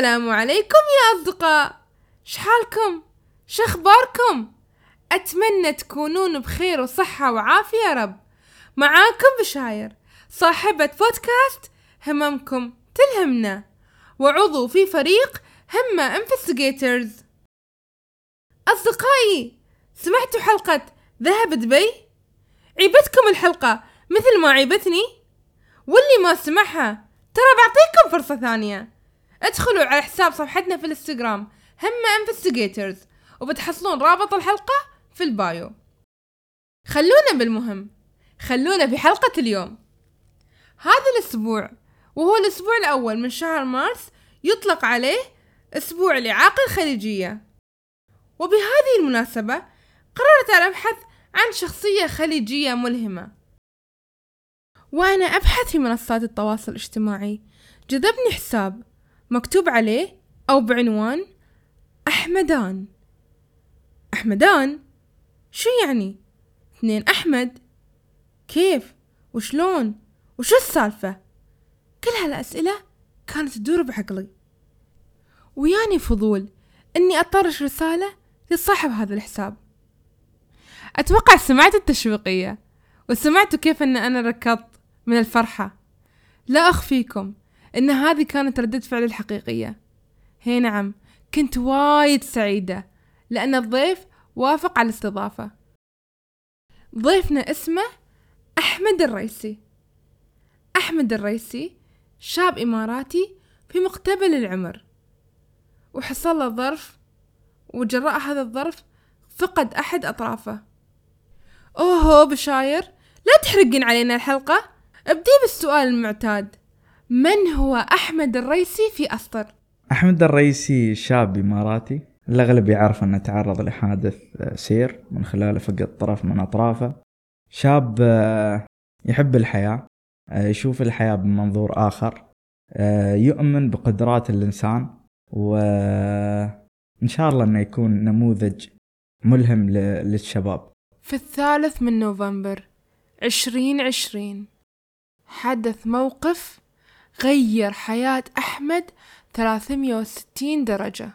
السلام عليكم يا أصدقاء. شحالكم؟ شخباركم؟ أتمنى تكونون بخير وصحة وعافية يا رب. معاكم بشاير صاحبة بودكاست هممكم تلهمنا. وعضو في فريق همة انفستيجيترز أصدقائي سمعتوا حلقة ذهب دبي؟ عيبتكم الحلقة مثل ما عيبتني؟ واللي ما سمعها ترى بعطيكم فرصة ثانية. ادخلوا على حساب صفحتنا في الانستغرام همة Investigators وبتحصلون رابط الحلقة في ال bio. خلونا بالمهم خلونا في حلقة اليوم. هذا الأسبوع وهو الأسبوع الأول من شهر مارس يطلق عليه أسبوع الإعاقة الخليجية. وبهذه المناسبة قررت أن أبحث عن شخصية خليجية ملهمة. وأنا أبحث في منصات التواصل الاجتماعي. جذبني حساب. مكتوب عليه أو بعنوان أحمدان أحمدان؟ شو يعني؟ اثنين أحمد؟ كيف؟ وشلون؟ وشو السالفة؟ كل هالأسئلة كانت تدور بعقلي وياني فضول إني أطرش رسالة لصاحب هذا الحساب أتوقع سمعت التشويقية وسمعتوا كيف أن أنا ركضت من الفرحة لا أخفيكم إن هذه كانت ردة فعلي الحقيقية. هي نعم كنت وايد سعيدة لأن الضيف وافق على الاستضافة. ضيفنا اسمه أحمد الريسي. أحمد الريسي شاب إماراتي في مقتبل العمر. وحصل له ظرف وجراء هذا الظرف فقد أحد أطرافه. أوهو بشاير لا تحرقين علينا الحلقة. أبدي بالسؤال المعتاد. من هو أحمد الريسي في أسطر؟ أحمد الريسي شاب إماراتي. الأغلب يعرف أنه تعرض لحادث آه، سير من خلاله فقد طرف من أطرافه. شاب آه، يحب الحياة آه، يشوف الحياة بمنظور آخر يؤمن بقدرات الإنسان وإن شاء الله أنه يكون نموذج ملهم للشباب. في الثالث من نوفمبر عشرين عشرين حدث موقف غير حياة أحمد 360 درجة.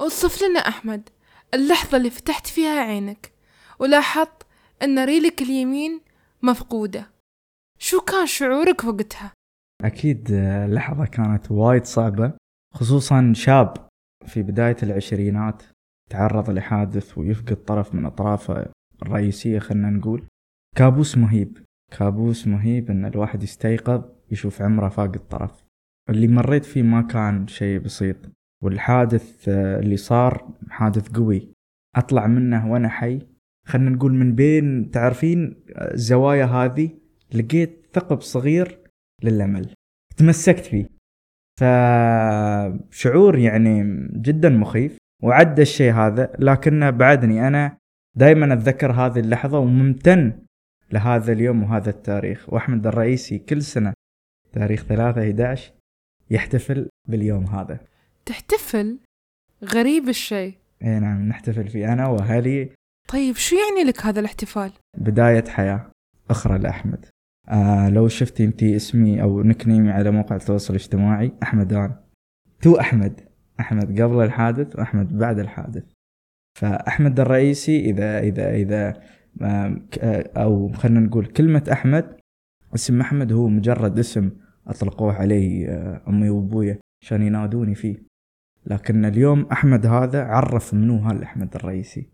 أوصف لنا أحمد اللحظة اللي فتحت فيها عينك ولاحظت أن ريلك اليمين مفقودة. شو كان شعورك وقتها؟ أكيد اللحظة كانت وايد صعبة خصوصا شاب في بداية العشرينات. تعرض لحادث ويفقد طرف من أطرافه الرئيسية خلنا نقول. كابوس مهيب. كابوس مهيب إن الواحد يستيقظ يشوف عمره فاق الطرف اللي مريت فيه ما كان شيء بسيط. والحادث آه، اللي صار حادث قوي. أطلع منه وأنا حي. خلنا نقول من بين تعرفين الزوايا هذه؟ لقيت ثقب صغير للأمل. تمسكت فيه. فشعور يعني جدا مخيف. وعدى الشيء هذا لكنه بعدني أنا دائما أتذكر هذه اللحظة وممتن لهذا اليوم وهذا التاريخ. وأحمد الرئيسي كل سنة تاريخ 3 11 يحتفل باليوم هذا. تحتفل؟ غريب الشيء. إي نعم نحتفل فيه أنا وأهلي. طيب شو يعني لك هذا الاحتفال؟ بداية حياة أخرى لأحمد. آه لو شفتي انت اسمي أو نكنيمي على موقع التواصل الاجتماعي أحمدان. تو أحمد. أحمد قبل الحادث وأحمد بعد الحادث. فأحمد الرئيسي إذا إذا إذا أو خلينا نقول كلمة أحمد اسم أحمد هو مجرد اسم أطلقوه علي آه، أمي وأبويا عشان ينادوني فيه. لكن اليوم أحمد هذا عرف منو هالاحمد الرئيسي.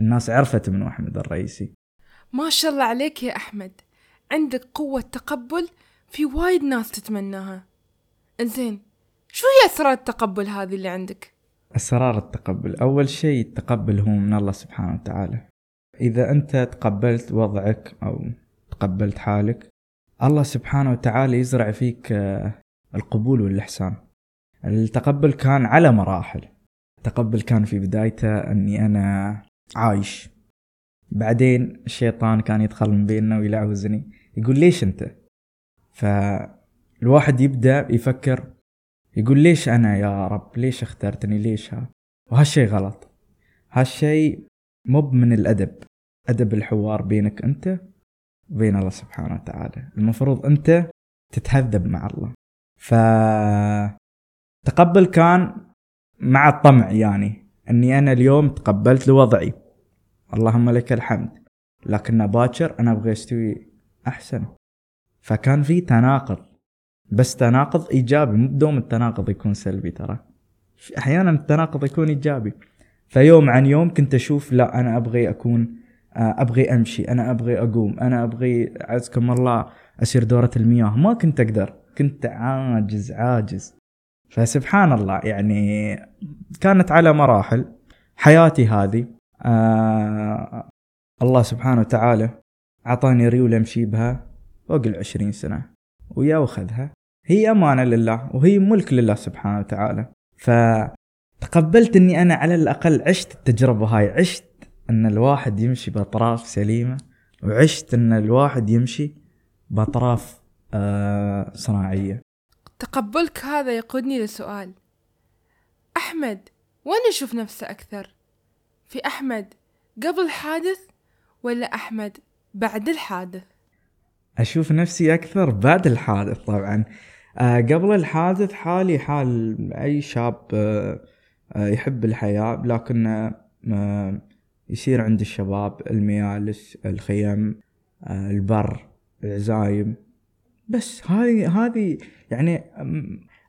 الناس عرفت منو أحمد الرئيسي. ما شاء الله عليك يا أحمد. عندك قوة تقبل في وايد ناس تتمناها. إنزين شو هي أسرار التقبل هذه اللي عندك؟ أسرار التقبل. أول شيء التقبل هو من الله سبحانه وتعالى. إذا أنت تقبلت وضعك أو تقبلت حالك الله سبحانه وتعالى يزرع فيك آه، القبول والإحسان. التقبل كان على مراحل. التقبل كان في بدايته أني أنا عايش. بعدين الشيطان كان يدخل من بيننا ويلعوزني. يقول ليش أنت؟ فالواحد يبدأ يفكر يقول ليش أنا يا رب؟ ليش اخترتني؟ ليش ها؟ وهالشي غلط. هالشي مب من الأدب. أدب الحوار بينك أنت وبين الله سبحانه وتعالى. المفروض أنت تتهذب مع الله. ف تقبل كان مع الطمع يعني. إني أنا اليوم تقبلت لوضعي. اللهم لك الحمد. لكن باكر أنا أبغى أستوي أحسن. فكان في تناقض. بس تناقض إيجابي مو بدوم التناقض يكون سلبي ترى. أحيانا التناقض يكون إيجابي. فيوم عن يوم كنت أشوف لا أنا أبغي أكون آه، أبغي أمشي أنا أبغي أقوم أنا أبغي عزكم الله أسير دورة المياه. ما كنت أقدر. كنت عاجز عاجز. فسبحان الله يعني كانت على مراحل حياتي هذه. آه الله سبحانه وتعالى أعطاني ريول أمشي بها فوق العشرين سنة ويا وخذها. هي أمانة لله وهي ملك لله سبحانه وتعالى فتقبلت أني أنا على الأقل عشت التجربة هاي عشت أن الواحد يمشي بأطراف سليمة وعشت أن الواحد يمشي بأطراف آه صناعية تقبلك هذا يقودني لسؤال أحمد وين يشوف نفسه أكثر؟ في أحمد قبل الحادث ولا أحمد بعد الحادث؟ أشوف نفسي أكثر بعد الحادث طبعا قبل الحادث حالي حال أي شاب آه آه يحب الحياة لكن آه يصير عند الشباب الميالس الخيم آه البر العزايم. بس هذه هذه يعني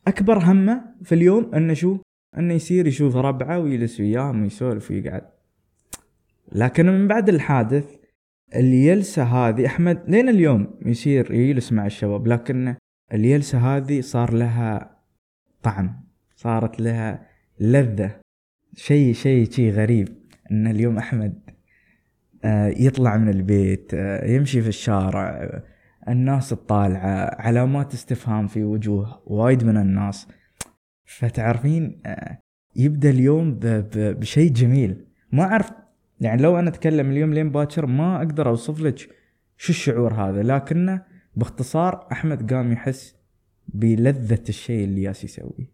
أكبر همه في اليوم إنه شو؟ إنه يصير يشوف ربعه ويجلس وياهم ويسولف ويقعد. لكن من بعد الحادث اليلسة هذه أحمد لين اليوم يصير يجلس مع الشباب لكن اليلسة هذه صار لها طعم صارت لها لذة شيء شيء شيء غريب إن اليوم أحمد آه، يطلع من البيت آه، يمشي في الشارع الناس الطالعة علامات استفهام في وجوه وايد من الناس. فتعرفين آه، يبدأ اليوم بشيء جميل. ما أعرف يعني لو أنا أتكلم اليوم لين باكر ما أقدر أوصف لك شو الشعور هذا لكنه باختصار أحمد قام يحس بلذة الشيء اللي ياس يسويه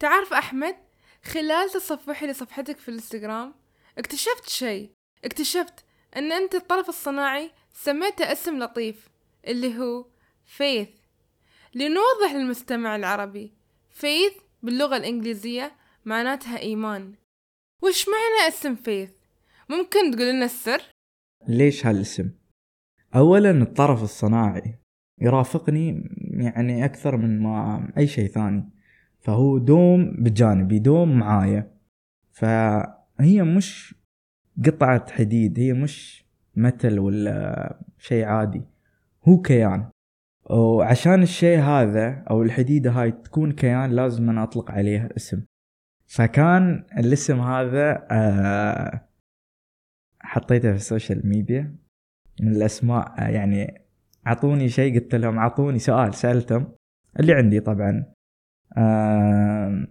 تعرف أحمد خلال تصفحي لصفحتك في الإنستغرام اكتشفت شيء اكتشفت إن أنت الطرف الصناعي سميته اسم لطيف اللي هو faith لنوضح للمستمع العربي faith باللغة الإنجليزية معناتها إيمان وش معنى اسم faith؟ ممكن تقول لنا السر؟ ليش هالاسم؟ أولا الطرف الصناعي يرافقني يعني أكثر من ما أي شيء ثاني. فهو دوم بجانبي دوم معايا. فهي مش قطعة حديد هي مش متل ولا شيء عادي. هو كيان. وعشان الشيء هذا أو الحديدة هاي تكون كيان لازم أنا أطلق عليها اسم فكان الاسم هذا آه، حطيته في ال social media من الأسماء يعني اعطوني شيء قلت لهم اعطوني سؤال سألتهم. اللي عندي طبعا آه،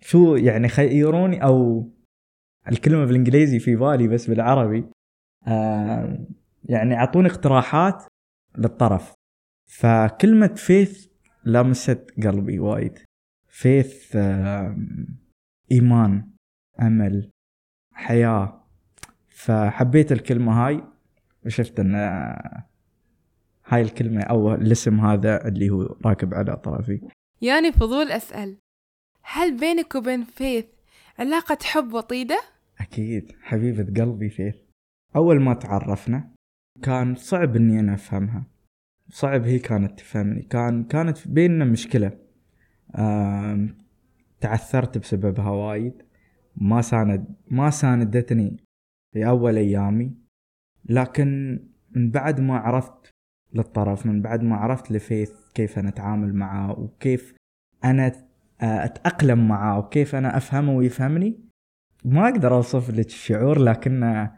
شو يعني خيروني أو الكلمة بالإنجليزي في بالي بس بالعربي يعني أعطوني اقتراحات للطرف. فكلمة فيث لمست قلبي وايد. فيث إيمان أمل حياة. فحبيت الكلمة هاي وشفت أن هاي الكلمة أو الاسم هذا اللي هو راكب على طرفي. يعني فضول أسأل. هل بينك وبين فيث علاقة حب وطيدة؟ أكيد. حبيبة قلبي فيث. أول ما تعرفنا كان صعب إني أنا أفهمها. صعب هي كانت تفهمني. كان كانت بيننا مشكلة. تعثرت بسببها وايد. ما ساند ما ساندتني في أول أيامي. لكن من بعد ما عرفت للطرف من بعد ما عرفت لفيث كيف أنا أتعامل معاه وكيف أنا أتأقلم معاه وكيف أنا أفهمه ويفهمني. ما أقدر أوصف لك الشعور لكن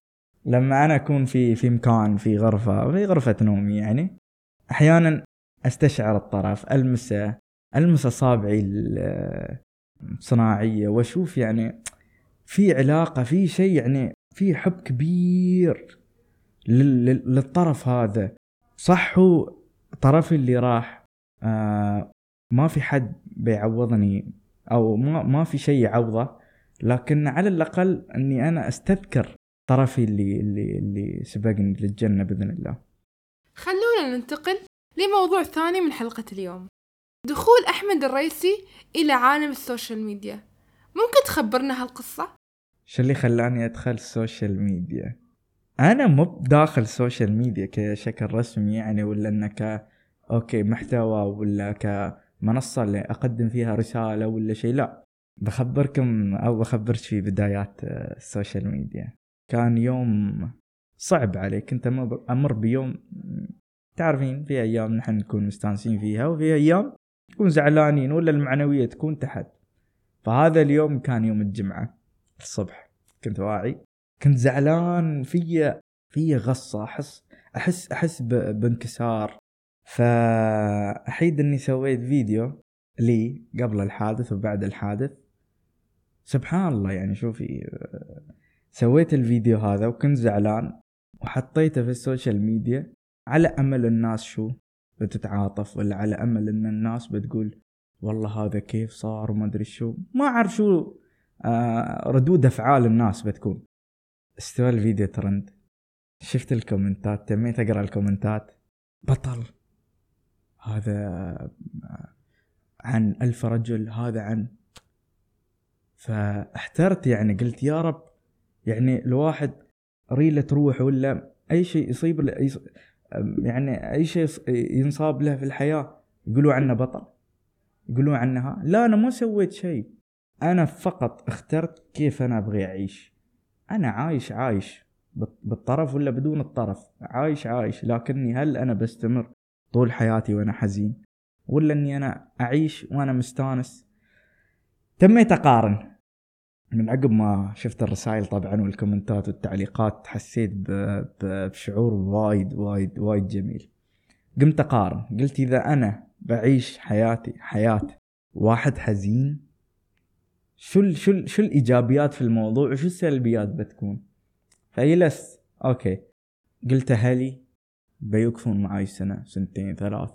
لما أنا أكون في في مكان في غرفة في غرفة نومي يعني أحيانا أستشعر الطرف ألمسه المس اصابعي الصناعيه وأشوف يعني في علاقة في شيء يعني في حب كبير للطرف هذا. صح هو طرفي اللي راح آه ما في حد بيعوضني أو ما ما في شيء يعوضه لكن على الأقل إني أنا أستذكر طرفي اللي اللي اللي سبقني للجنة بإذن الله. خلونا ننتقل لموضوع ثاني من حلقة اليوم. دخول أحمد الريسي إلى عالم ال social media. ممكن تخبرنا هالقصة؟ شو اللي خلاني أدخل ال social media أنا مو بداخل ال social media كشكل رسمي يعني ولا إنك okay محتوى ولا كمنصة اللي أقدم فيها رسالة ولا شيء لا. بخبركم أو بخبرك في بدايات آه، ال social media كان يوم صعب علي كنت أمر بيوم تعرفين في أيام نحن نكون مستانسين فيها وفي أيام نكون زعلانين ولا المعنوية تكون تحت. فهذا اليوم كان يوم الجمعة الصبح. كنت واعي. كنت زعلان في في غصة أحس أحس أحس ب- بانكسار. فأحيد إني سويت فيديو لي قبل الحادث وبعد الحادث. سبحان الله يعني شوفي سويت الفيديو هذا وكنت زعلان وحطيته في ال social media على أمل الناس شو بتتعاطف ولا على أمل إن الناس بتقول والله هذا كيف صار وما أدري شو. ما أعرف شو آه، ردود أفعال الناس بتكون. استوى الفيديو ترند. شفت الكومنتات؟ تميت أقرأ الكومنتات. بطل. هذا عن ألف رجل هذا عن. فاحترت يعني قلت يا رب يعني الواحد ريلة تروح ولا أي شيء يصيب. يعني أي شيء ينصاب له في الحياة يقولوا عنه بطل. يقولوا عنها لا أنا ما سويت شيء. أنا فقط اخترت كيف أنا أبغي أعيش. أنا عايش عايش بال- بالطرف ولا بدون الطرف؟ عايش عايش لكني هل أنا بستمر طول حياتي وأنا حزين؟ ولا إني أنا أعيش وأنا مستانس؟ تميت أقارن. من عقب ما شفت الرسائل طبعا والكومنتات والتعليقات حسيت. بشعور وايد وايد وايد جميل. قمت أقارن. قلت إذا أنا بعيش حياتي حياة واحد حزين شو. شو. شو الايجابيات في الموضوع وشو السلبيات بتكون؟ فجلست okay. قلت أهلي بيوقفون معاي سنة سنتين ثلاث.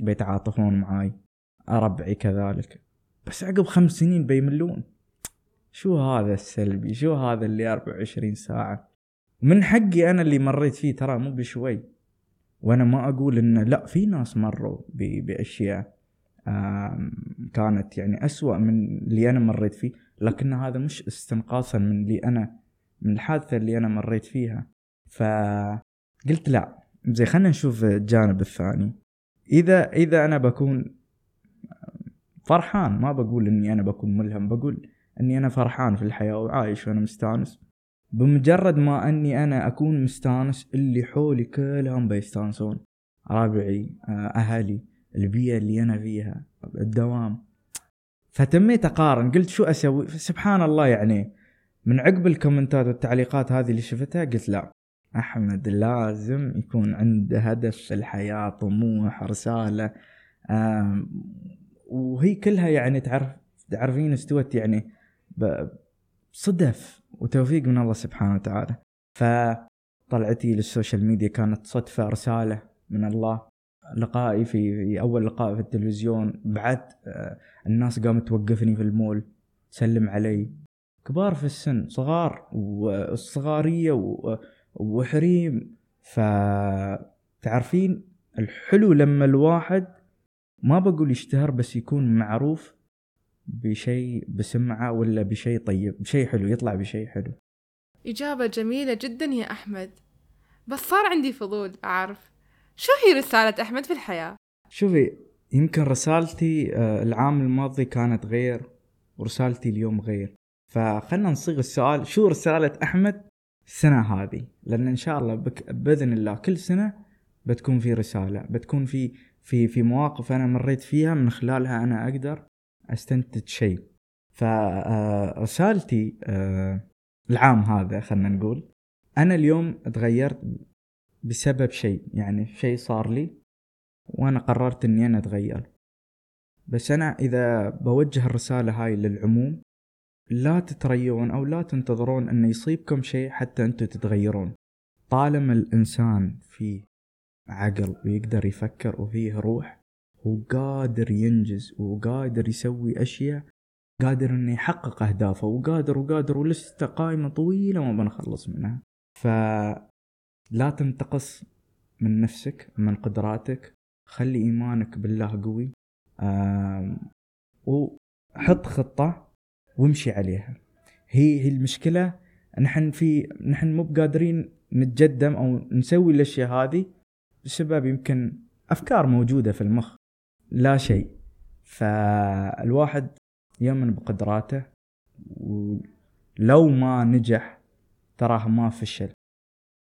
بيتعاطفون معاي. ربعي كذلك. بس عقب خمس سنين بيملون. شو هذا السلبي؟ شو هذا اللي 24 ساعة؟ من حقي أنا اللي مريت فيه ترى مو بشوي. وأنا ما أقول إن لا في ناس مروا بأشياء. كانت يعني أسوأ من اللي أنا مريت فيه لكن هذا مش استنقاصا من اللي أنا من الحادثة اللي أنا مريت فيها. فقلت لا زي خلينا نشوف الجانب الثاني. إذا إذا أنا بكون فرحان ما بقول إني أنا بكون ملهم بقول إني أنا فرحان في الحياة وعايش وأنا مستانس. بمجرد ما إني أنا أكون مستانس اللي حولي كلهم بيستانسون ربعي آه، أهلي. البيئه اللي أنا فيها الدوام. فتميت أقارن قلت شو أسوي؟ سبحان الله يعني من عقب الكومنتات والتعليقات هذه اللي شفتها قلت لا أحمد لازم يكون عنده هدف في الحياة طموح رسالة. وهي كلها يعني تعرف تعرفين استوت يعني صدف وتوفيق من الله سبحانه وتعالى. فطلعتي للسوشيال ميديا كانت صدفة رسالة من الله. لقائي في أول لقاء في التلفزيون بعد آه، الناس قامت توقفني في المول تسلم علي. كبار في السن صغار والصغارية و- وحريم. فتعرفين الحلو لما الواحد ما بقول يشتهر بس يكون معروف بشيء بسمعة ولا بشيء طيب بشيء حلو يطلع بشيء حلو. إجابة جميلة جدا يا أحمد. بس صار عندي فضول أعرف. شو هي رسالة أحمد في الحياة؟ شوفي يمكن رسالتي آه، العام الماضي كانت غير ورسالتي اليوم غير. فخلنا نصيغ السؤال شو رسالة أحمد السنة هذه؟ لأن إن شاء الله بك بإذن الله كل سنة بتكون في رسالة بتكون في في في مواقف أنا مريت فيها من خلالها أنا أقدر أستنتج شيء. فرسالتي آه، العام هذا خلنا نقول أنا اليوم تغيرت بسبب شيء يعني شيء صار لي وأنا قررت إني أنا أتغير. بس أنا إذا بوجه الرسالة هاي للعموم لا تتريون أو لا تنتظرون أن يصيبكم شيء حتى أنتم تتغيرون. طالما الإنسان فيه عقل ويقدر يفكر وفيه روح هو قادر ينجز وقادر يسوي أشياء قادر إنه يحقق أهدافه وقادر وقادر ولسه قائمة طويلة ما بنخلص منها. فلا تنتقص من نفسك من قدراتك. خلي إيمانك بالله قوي. وحط خطة وامشي عليها. هي هي المشكلة نحن في نحن مو بقادرين نتجدم أو نسوي الأشياء هذه بسبب يمكن أفكار موجودة في المخ. لا شيء. فالواحد يؤمن بقدراته ولو ما نجح تراه ما فشل.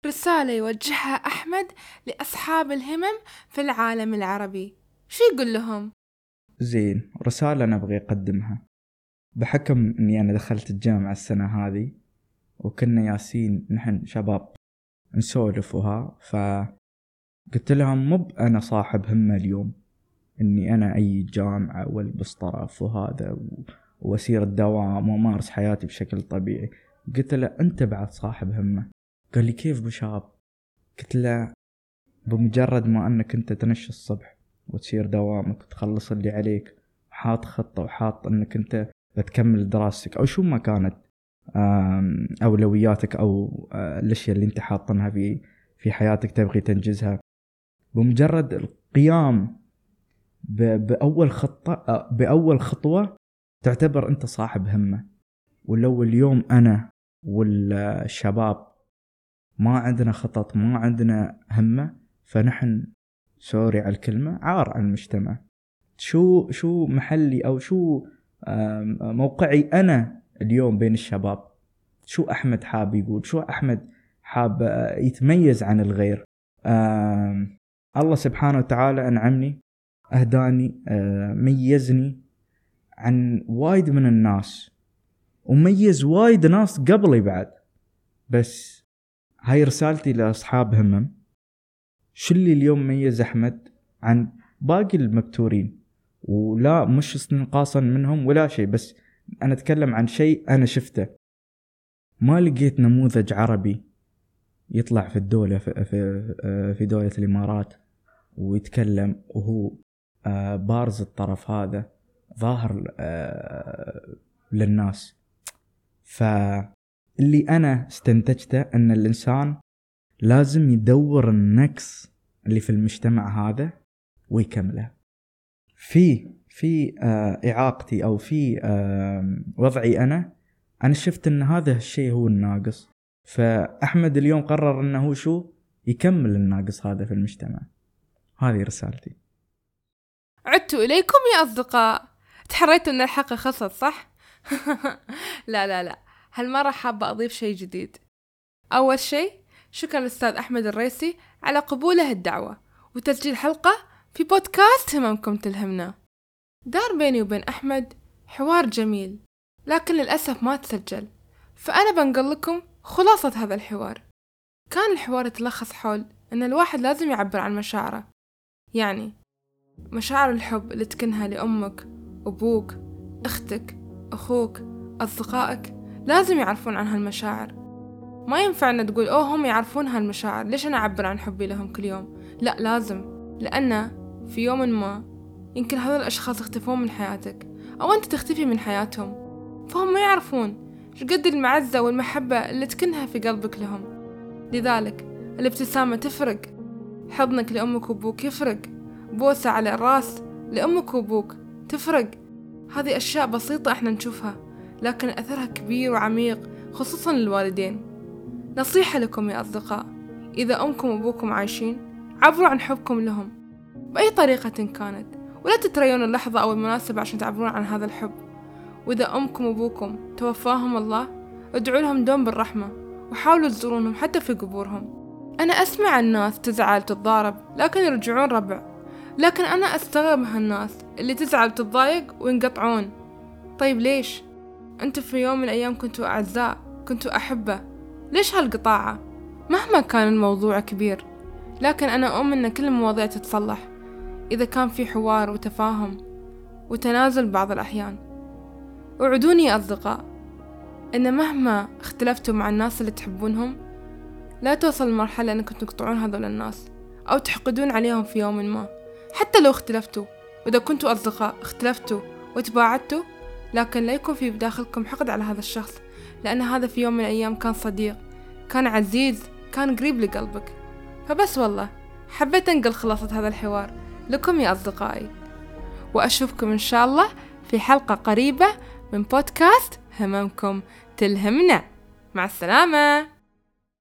رسالة يوجهها أحمد لأصحاب الهمم في العالم العربي. شو يقول لهم؟ زين رسالة أنا أبغي أقدمها. بحكم أني أنا دخلت الجامعة السنة هذه وكنا ياسين نحن شباب نسولف وها فقلت لهم مو أنا صاحب همة اليوم إني أنا أي جامعة وألبس طرف وهذا وأسير الدوام وأمارس حياتي بشكل طبيعي. قلت له أنت بعد صاحب همة. قال لي كيف بشاب قلت له بمجرد ما أنك أنت تنشي الصبح وتسير دوامك وتخلص اللي عليك حاط خطة وحاط أنك أنت بتكمل دراستك أو شو ما كانت أولوياتك أو آه، الأشياء اللي أنت حاطنها في في حياتك تبغي تنجزها. بمجرد القيام بأول خطة آه، بأول خطوة تعتبر أنت صاحب همة. ولو اليوم أنا والشباب ما عندنا خطط ما عندنا همة فنحن سوري على الكلمة عار على المجتمع. شو شو محلي أو شو موقعي أنا اليوم بين الشباب؟ شو أحمد حاب يقول؟ شو أحمد حاب يتميز عن الغير؟ الله سبحانه وتعالى أنعمني أهداني آه، ميزني عن وايد من الناس وميز وايد ناس قبلي بعد. بس هاي رسالتي لأصحاب همم. شو اللي اليوم ميز احمد عن باقي المبتورين ولا مش استنقاصا منهم ولا شيء بس أنا أتكلم عن شيء أنا شفته. ما لقيت نموذج عربي يطلع في الدولة في, في, في دولة الإمارات ويتكلم وهو آه، بارز الطرف هذا ظاهر آه، للناس. فاللي أنا استنتجته أن الإنسان لازم يدور النقص اللي في المجتمع هذا ويكمله. في في آه، إعاقتي أو في وضعي أنا أنا شفت أن هذا الشيء هو الناقص. فأحمد اليوم قرر أنه هو شو؟ يكمل الناقص هذا في المجتمع. هذه رسالتي. عدت إليكم يا أصدقاء. تحريتوا أن الحلقة خلصت صح؟ لا لا لا. هالمرة حابة أضيف شيء جديد. أول شيء شكرا للأستاذ أحمد الريسي على قبوله الدعوة وتسجيل حلقة في بودكاست هممكم تلهمنا. دار بيني وبين أحمد حوار جميل لكن للأسف ما تسجل. فأنا بنقل لكم خلاصة هذا الحوار. كان الحوار يتلخص حول أن الواحد لازم يعبر عن مشاعره. يعني مشاعر الحب اللي تكنها لأمك أبوك أختك أخوك أصدقائك. لازم يعرفون عن هالمشاعر. ما ينفع أن تقول أوه هم يعرفون هالمشاعر ليش أنا أعبر عن حبي لهم كل يوم؟ لا لازم. لأن في يوم ما يمكن هذول الأشخاص يختفون من حياتك أو أنت تختفي من حياتهم فهم ما يعرفون قد المعزة والمحبة اللي تكنها في قلبك لهم. لذلك الابتسامة تفرق. حضنك لأمك وأبوك يفرق. بوسة على الرأس لأمك وأبوك تفرق. هذه أشياء بسيطة إحنا نشوفها. لكن أثرها كبير وعميق خصوصا للوالدين. نصيحة لكم يا أصدقاء إذا أمكم وأبوكم عايشين عبروا عن حبكم لهم. بأي طريقة كانت ولا تتريون اللحظة أو المناسبة عشان تعبرون عن هذا الحب. وإذا أمكم وأبوكم توفاهم الله ادعوا لهم دوم بالرحمة وحاولوا تزورونهم حتى في قبورهم. أنا أسمع الناس تزعل تتضارب لكن يرجعون ربع. لكن أنا أستغرب هالناس اللي تزعل وتتضايق وينقطعون. طيب ليش؟ أنتوا في يوم من الأيام كنتوا أعزاء كنتوا أحبة. ليش هالقطاعة؟ مهما كان الموضوع كبير لكن أنا أؤمن أن كل المواضيع تتصلح. إذا كان في حوار وتفاهم وتنازل بعض الأحيان. وعدوني يا أصدقاء إن مهما اختلفتوا مع الناس اللي تحبونهم لا توصل لمرحلة أنكم تقطعون هذول الناس أو تحقدون عليهم في يوم ما. حتى لو اختلفتوا وإذا كنتوا أصدقاء اختلفتوا وتباعدتوا لكن لا يكون في بداخلكم حقد على هذا الشخص لأن هذا في يوم من الأيام كان صديق كان عزيز كان قريب لقلبك. فبس والله حبيت أنقل خلاصة هذا الحوار لكم يا أصدقائي. وأشوفكم إن شاء الله في حلقة قريبة من بودكاست هممكم تلهمنا. مع السلامة.